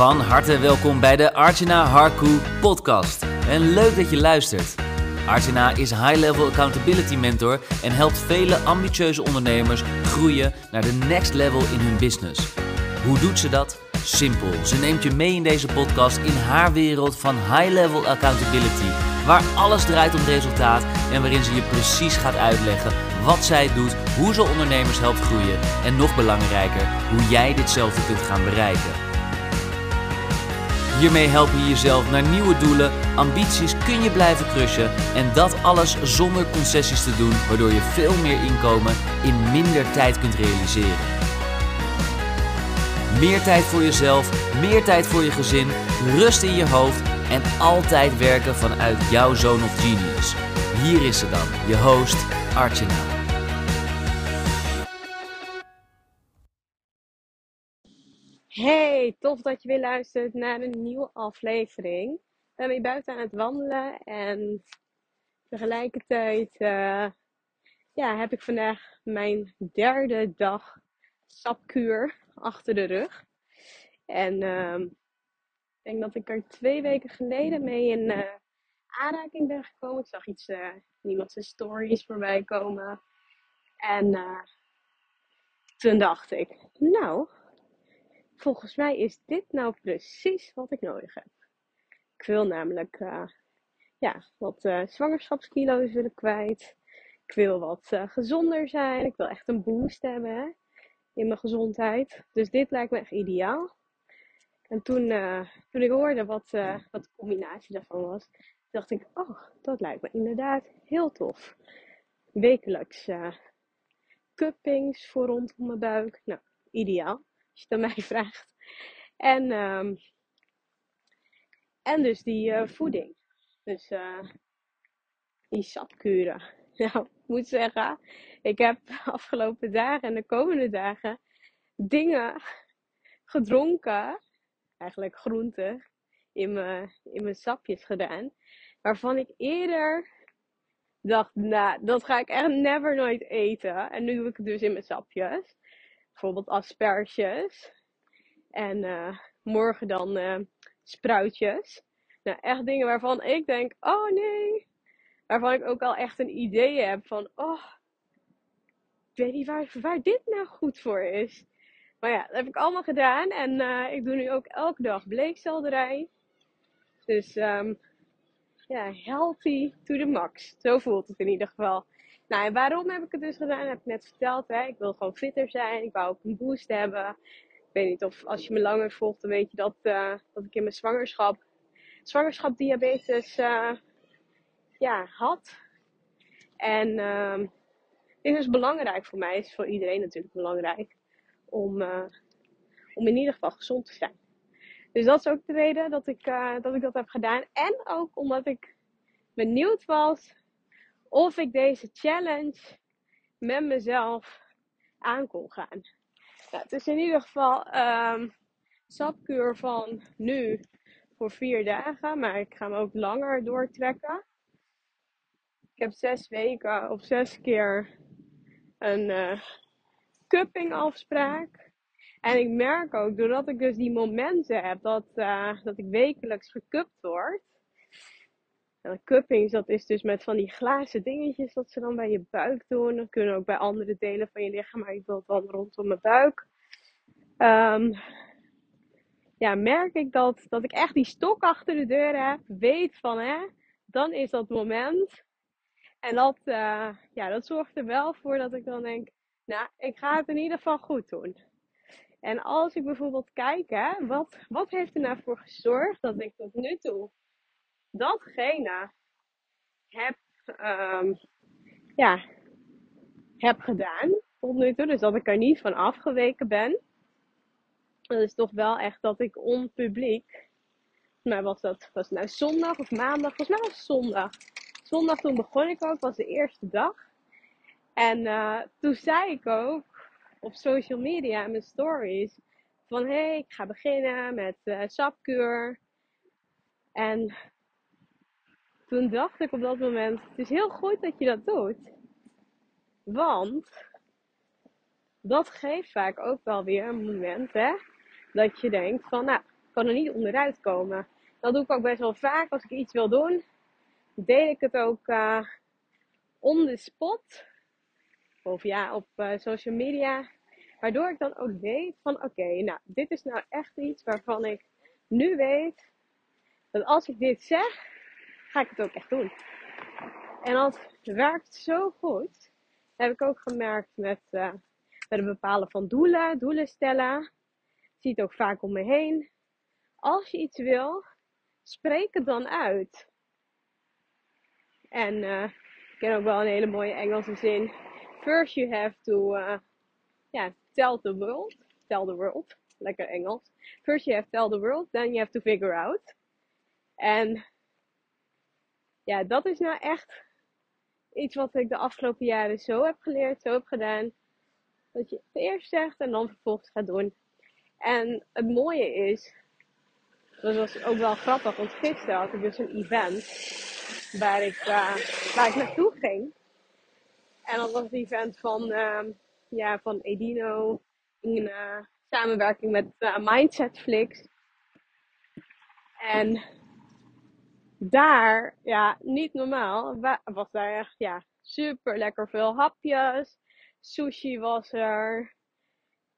Van harte welkom bij de Archana Harku podcast. En leuk dat je luistert. Archana is High Level Accountability Mentor en helpt vele ambitieuze ondernemers groeien naar de next level in hun business. Hoe doet ze dat? Simpel. Ze neemt je mee in deze podcast in haar wereld van High Level Accountability, waar alles draait om resultaat en waarin ze je precies gaat uitleggen wat zij doet, hoe ze ondernemers helpt groeien en nog belangrijker, hoe jij ditzelfde kunt gaan bereiken. Hiermee help je jezelf naar nieuwe doelen, ambities kun je blijven crushen en dat alles zonder concessies te doen, waardoor je veel meer inkomen in minder tijd kunt realiseren. Meer tijd voor jezelf, meer tijd voor je gezin, rust in je hoofd en altijd werken vanuit jouw zone of genius. Hier is ze dan, je host Archana. Hey, tof dat je weer luistert naar een nieuwe aflevering. Ik ben weer buiten aan het wandelen en tegelijkertijd uh, ja, heb ik vandaag mijn derde dag sapkuur achter de rug. En uh, ik denk dat ik er twee weken geleden mee in uh, aanraking ben gekomen. Ik zag iets, uh, iemand zijn stories voorbij komen. En toen dacht ik, nou, volgens mij is dit nou precies wat ik nodig heb. Ik wil namelijk ja, wat zwangerschapskilo's willen kwijt. Ik wil wat gezonder zijn. Ik wil echt een boost hebben in mijn gezondheid. Dus dit lijkt me echt ideaal. En toen, toen ik hoorde wat, wat de combinatie daarvan was, dacht ik, oh, dat lijkt me inderdaad heel tof. Wekelijks cuppings voor rondom mijn buik. Nou, ideaal, als je het aan mij vraagt. En, um, en dus die voeding. Dus die sapkuren. Nou, ik moet zeggen, ik heb de afgelopen dagen en de komende dagen dingen gedronken, eigenlijk groenten, in mijn, in mijn sapjes gedaan. Waarvan ik eerder dacht, nou, dat ga ik echt never nooit eten. En nu doe ik het dus in mijn sapjes. Bijvoorbeeld asperges. En uh, morgen dan uh, spruitjes. Nou, echt dingen waarvan ik denk, oh nee. Waarvan ik ook al echt een idee heb van, oh, ik weet niet waar, waar dit nou goed voor is. Maar ja, dat heb ik allemaal gedaan. En uh, ik doe nu ook elke dag bleekselderij. Dus um, ja, healthy to the max. Zo voelt het in ieder geval. Nou, en waarom heb ik het dus gedaan? Heb ik net verteld. Hè? Ik wil gewoon fitter zijn. Ik wou ook een boost hebben. Ik weet niet of als je me langer volgt, dan weet je dat, uh, dat ik in mijn zwangerschap, zwangerschap diabetes uh, ja, had. En um, dit is belangrijk voor mij. is voor iedereen natuurlijk belangrijk. Om, uh, om in ieder geval gezond te zijn. Dus dat is ook de reden dat ik, dat ik dat heb gedaan. En ook omdat ik benieuwd was of ik deze challenge met mezelf aan kon gaan. Nou, het is in ieder geval um, sapkuur van nu voor vier dagen. Maar ik ga hem ook langer doortrekken. Ik heb zes weken of zes keer een uh, cupping afspraak. En ik merk ook, doordat ik dus die momenten heb dat, uh, dat ik wekelijks gekupt word. En cuppings, dat is dus met van die glazen dingetjes dat ze dan bij je buik doen. Dat kunnen ook bij andere delen van je lichaam, maar ik wil dan rondom mijn buik. Um, ja, merk ik dat, dat ik echt die stok achter de deur heb. Weet van, hè, dan is dat moment. En dat, uh, ja, dat zorgt er wel voor dat ik dan denk, nou, ik ga het in ieder geval goed doen. En als ik bijvoorbeeld kijk, hè, wat, wat heeft er nou voor gezorgd dat ik tot nu toe datgene heb, um, ja, heb gedaan tot nu toe. Dus dat ik er niet van afgeweken ben. Dat is toch wel echt dat ik onpubliek. Maar was dat was nou zondag of maandag? Was het zondag zondag toen begon ik ook, was de eerste dag. En uh, toen zei ik ook op social media in mijn stories van hé, hey, ik ga beginnen met uh, sapkuur. En toen dacht ik op dat moment, het is heel goed dat je dat doet. Want dat geeft vaak ook wel weer een moment hè, dat je denkt van nou, Ik kan er niet onderuit komen. Dat doe ik ook best wel vaak als ik iets wil doen. Deel ik het ook uh, on the spot. Of ja, op uh, social media. Waardoor ik dan ook weet van oké, nou dit is nou echt iets waarvan ik nu weet dat als ik dit zeg, ga ik het ook echt doen. En dat werkt zo goed. Heb ik ook gemerkt met, uh, met het bepalen van doelen, doelen stellen. Ik zie het ook vaak om me heen. Als je iets wil, spreek het dan uit. En uh, ik ken ook wel een hele mooie Engelse zin. First you have to uh, tell the world. Tell the world. Lekker Engels. First you have to tell the world, then you have to figure out. En ja, dat is nou echt iets wat ik de afgelopen jaren zo heb geleerd, zo heb gedaan. Dat je het eerst zegt en dan vervolgens gaat doen. En het mooie is, dat was ook wel grappig, want gisteren had ik dus een event waar ik, uh, waar ik naartoe ging. En dat was een event van, uh, ja, van Edino in uh, samenwerking met uh, Mindsetflix. En daar, ja, niet normaal, was daar echt, ja, super lekker veel hapjes. Sushi was er.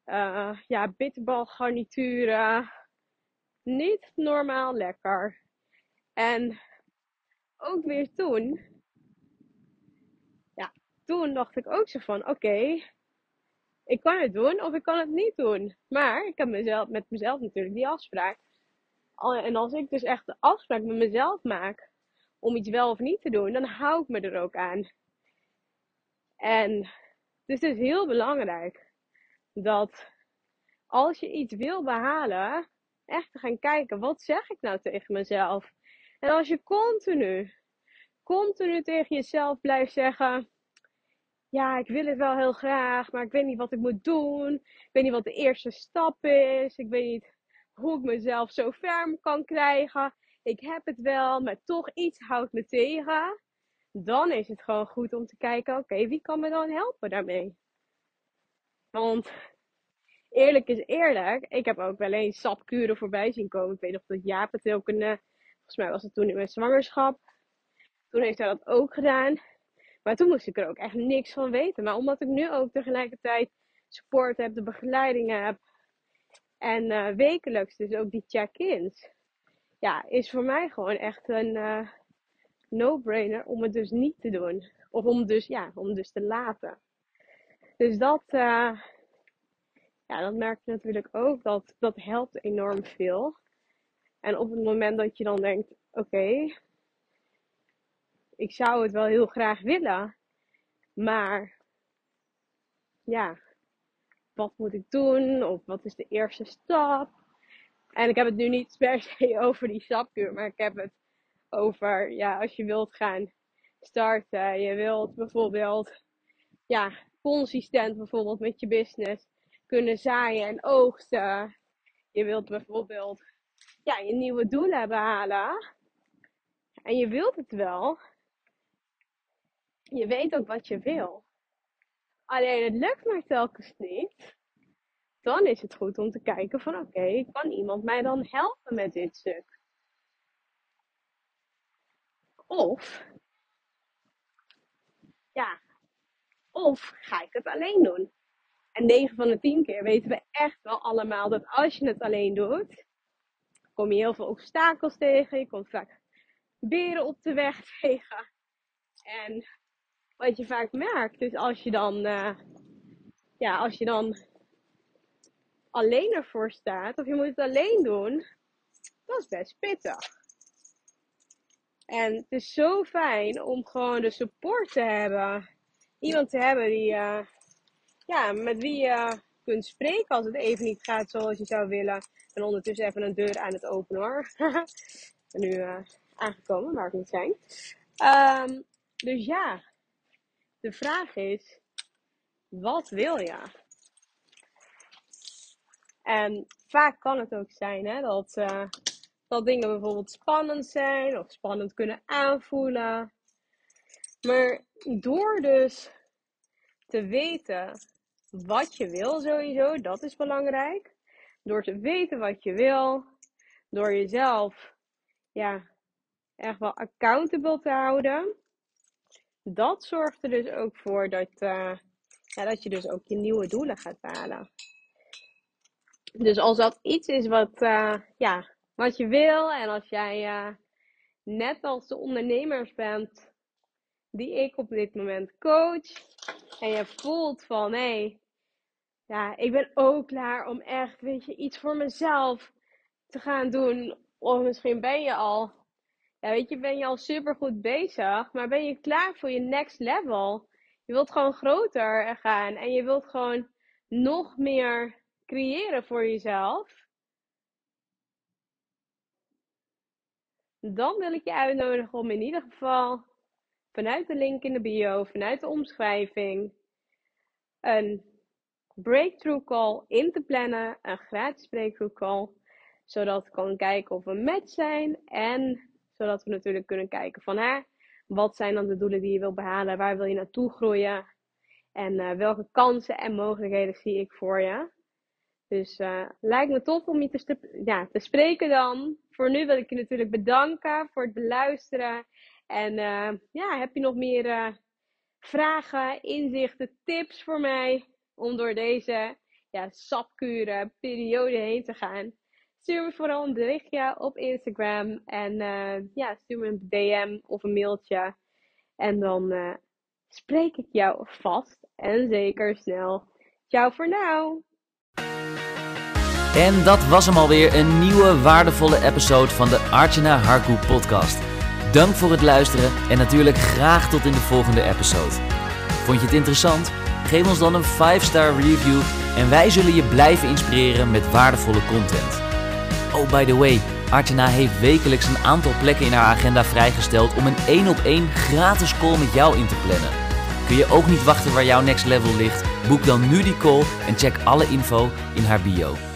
Uh, ja, bitterbalgarnituren. Niet normaal lekker. En ook weer toen, ja, toen dacht ik ook zo van, oké, ik kan het doen of ik kan het niet doen. Maar ik heb mezelf, met mezelf natuurlijk die afspraak. En als ik dus echt de afspraak met mezelf maak om iets wel of niet te doen, dan hou ik me er ook aan. En dus het is heel belangrijk dat als je iets wil behalen, echt te gaan kijken, wat zeg ik nou tegen mezelf? En als je continu, continu tegen jezelf blijft zeggen, ja, ik wil het wel heel graag, maar ik weet niet wat ik moet doen. Ik weet niet wat de eerste stap is. Ik weet niet hoe ik mezelf zo ferm kan krijgen. Ik heb het wel, maar toch iets houdt me tegen. Dan is het gewoon goed om te kijken, oké, wie kan me dan helpen daarmee? Want eerlijk is eerlijk, ik heb ook wel eens sapkuren voorbij zien komen. Ik weet nog dat Jaap het ook een, volgens mij was het toen in mijn zwangerschap. Toen heeft hij dat ook gedaan. Maar toen moest ik er ook echt niks van weten. Maar omdat ik nu ook tegelijkertijd support heb, de begeleiding heb, en uh, wekelijks dus ook die check-ins. Ja, is voor mij gewoon echt een uh, no-brainer om het dus niet te doen. Of om dus, ja, om dus te laten. Dus dat, uh, ja, dat merk je natuurlijk ook. Dat, dat helpt enorm veel. En op het moment dat je dan denkt, oké, ik zou het wel heel graag willen. Maar ja, wat moet ik doen? Of wat is de eerste stap? En ik heb het nu niet per se over die stapkuur, maar ik heb het over, ja, als je wilt gaan starten, je wilt bijvoorbeeld, ja, consistent bijvoorbeeld met je business kunnen zaaien en oogsten. Je wilt bijvoorbeeld, ja, je nieuwe doelen behalen. En je wilt het wel. Je weet ook wat je wil. Alleen het lukt maar telkens niet. Dan is het goed om te kijken van oké, kan iemand mij dan helpen met dit stuk? Of, ja, of ga ik het alleen doen? En 9 van de 10 keer weten we echt wel allemaal dat als je het alleen doet, kom je heel veel obstakels tegen. Je komt vaak beren op de weg tegen. En wat je vaak merkt, is als je dan, uh, ja, als je dan alleen ervoor staat, of je moet het alleen doen, dat is best pittig. En het is zo fijn om gewoon de support te hebben. Iemand te hebben die, uh, ja, met wie je kunt spreken als het even niet gaat zoals je zou willen. En ondertussen even een deur aan het openen hoor. ik ben nu uh, aangekomen waar ik moet zijn. Um, dus ja, de vraag is, wat wil je? En vaak kan het ook zijn hè, dat, uh, dat dingen bijvoorbeeld spannend zijn of spannend kunnen aanvoelen. Maar door dus te weten wat je wil sowieso, dat is belangrijk. Door te weten wat je wil, door jezelf ja, echt wel accountable te houden, dat zorgt er dus ook voor dat, uh, ja, dat je dus ook je nieuwe doelen gaat halen. Dus als dat iets is wat, uh, ja, wat je wil en als jij uh, net als de ondernemers bent die ik op dit moment coach en je voelt van hé, ja, ik ben ook klaar om echt, weet je, iets voor mezelf te gaan doen. Of misschien ben je al, ja, weet je, ben je al super goed bezig, maar ben je klaar voor je next level? Je wilt gewoon groter gaan en je wilt gewoon nog meer creëren voor jezelf. Dan wil ik je uitnodigen om in ieder geval vanuit de link in de bio, vanuit de omschrijving, een breakthrough call in te plannen, een gratis breakthrough call, zodat we kunnen kijken of we match zijn en zodat we natuurlijk kunnen kijken van hè, wat zijn dan de doelen die je wil behalen, waar wil je naartoe groeien en uh, welke kansen en mogelijkheden zie ik voor je. Dus uh, lijkt me tof om je te, ja, te spreken dan. Voor nu wil ik je natuurlijk bedanken voor het beluisteren. En uh, ja, heb je nog meer vragen, inzichten, tips voor mij om door deze ja, sapkuren periode heen te gaan? Stuur me vooral een berichtje op Instagram en ja, stuur me een DM of een mailtje. En dan spreek ik jou vast en zeker snel. Ciao voor nu! En dat was hem alweer, een nieuwe waardevolle episode van de Archana Harku podcast. Dank voor het luisteren en natuurlijk graag tot in de volgende episode. Vond je het interessant? Geef ons dan een 5-star review en wij zullen je blijven inspireren met waardevolle content. Oh, by the way, Archana heeft wekelijks een aantal plekken in haar agenda vrijgesteld om een 1 op 1 gratis call met jou in te plannen. Kun je ook niet wachten waar jouw next level ligt? Boek dan nu die call en check alle info in haar bio.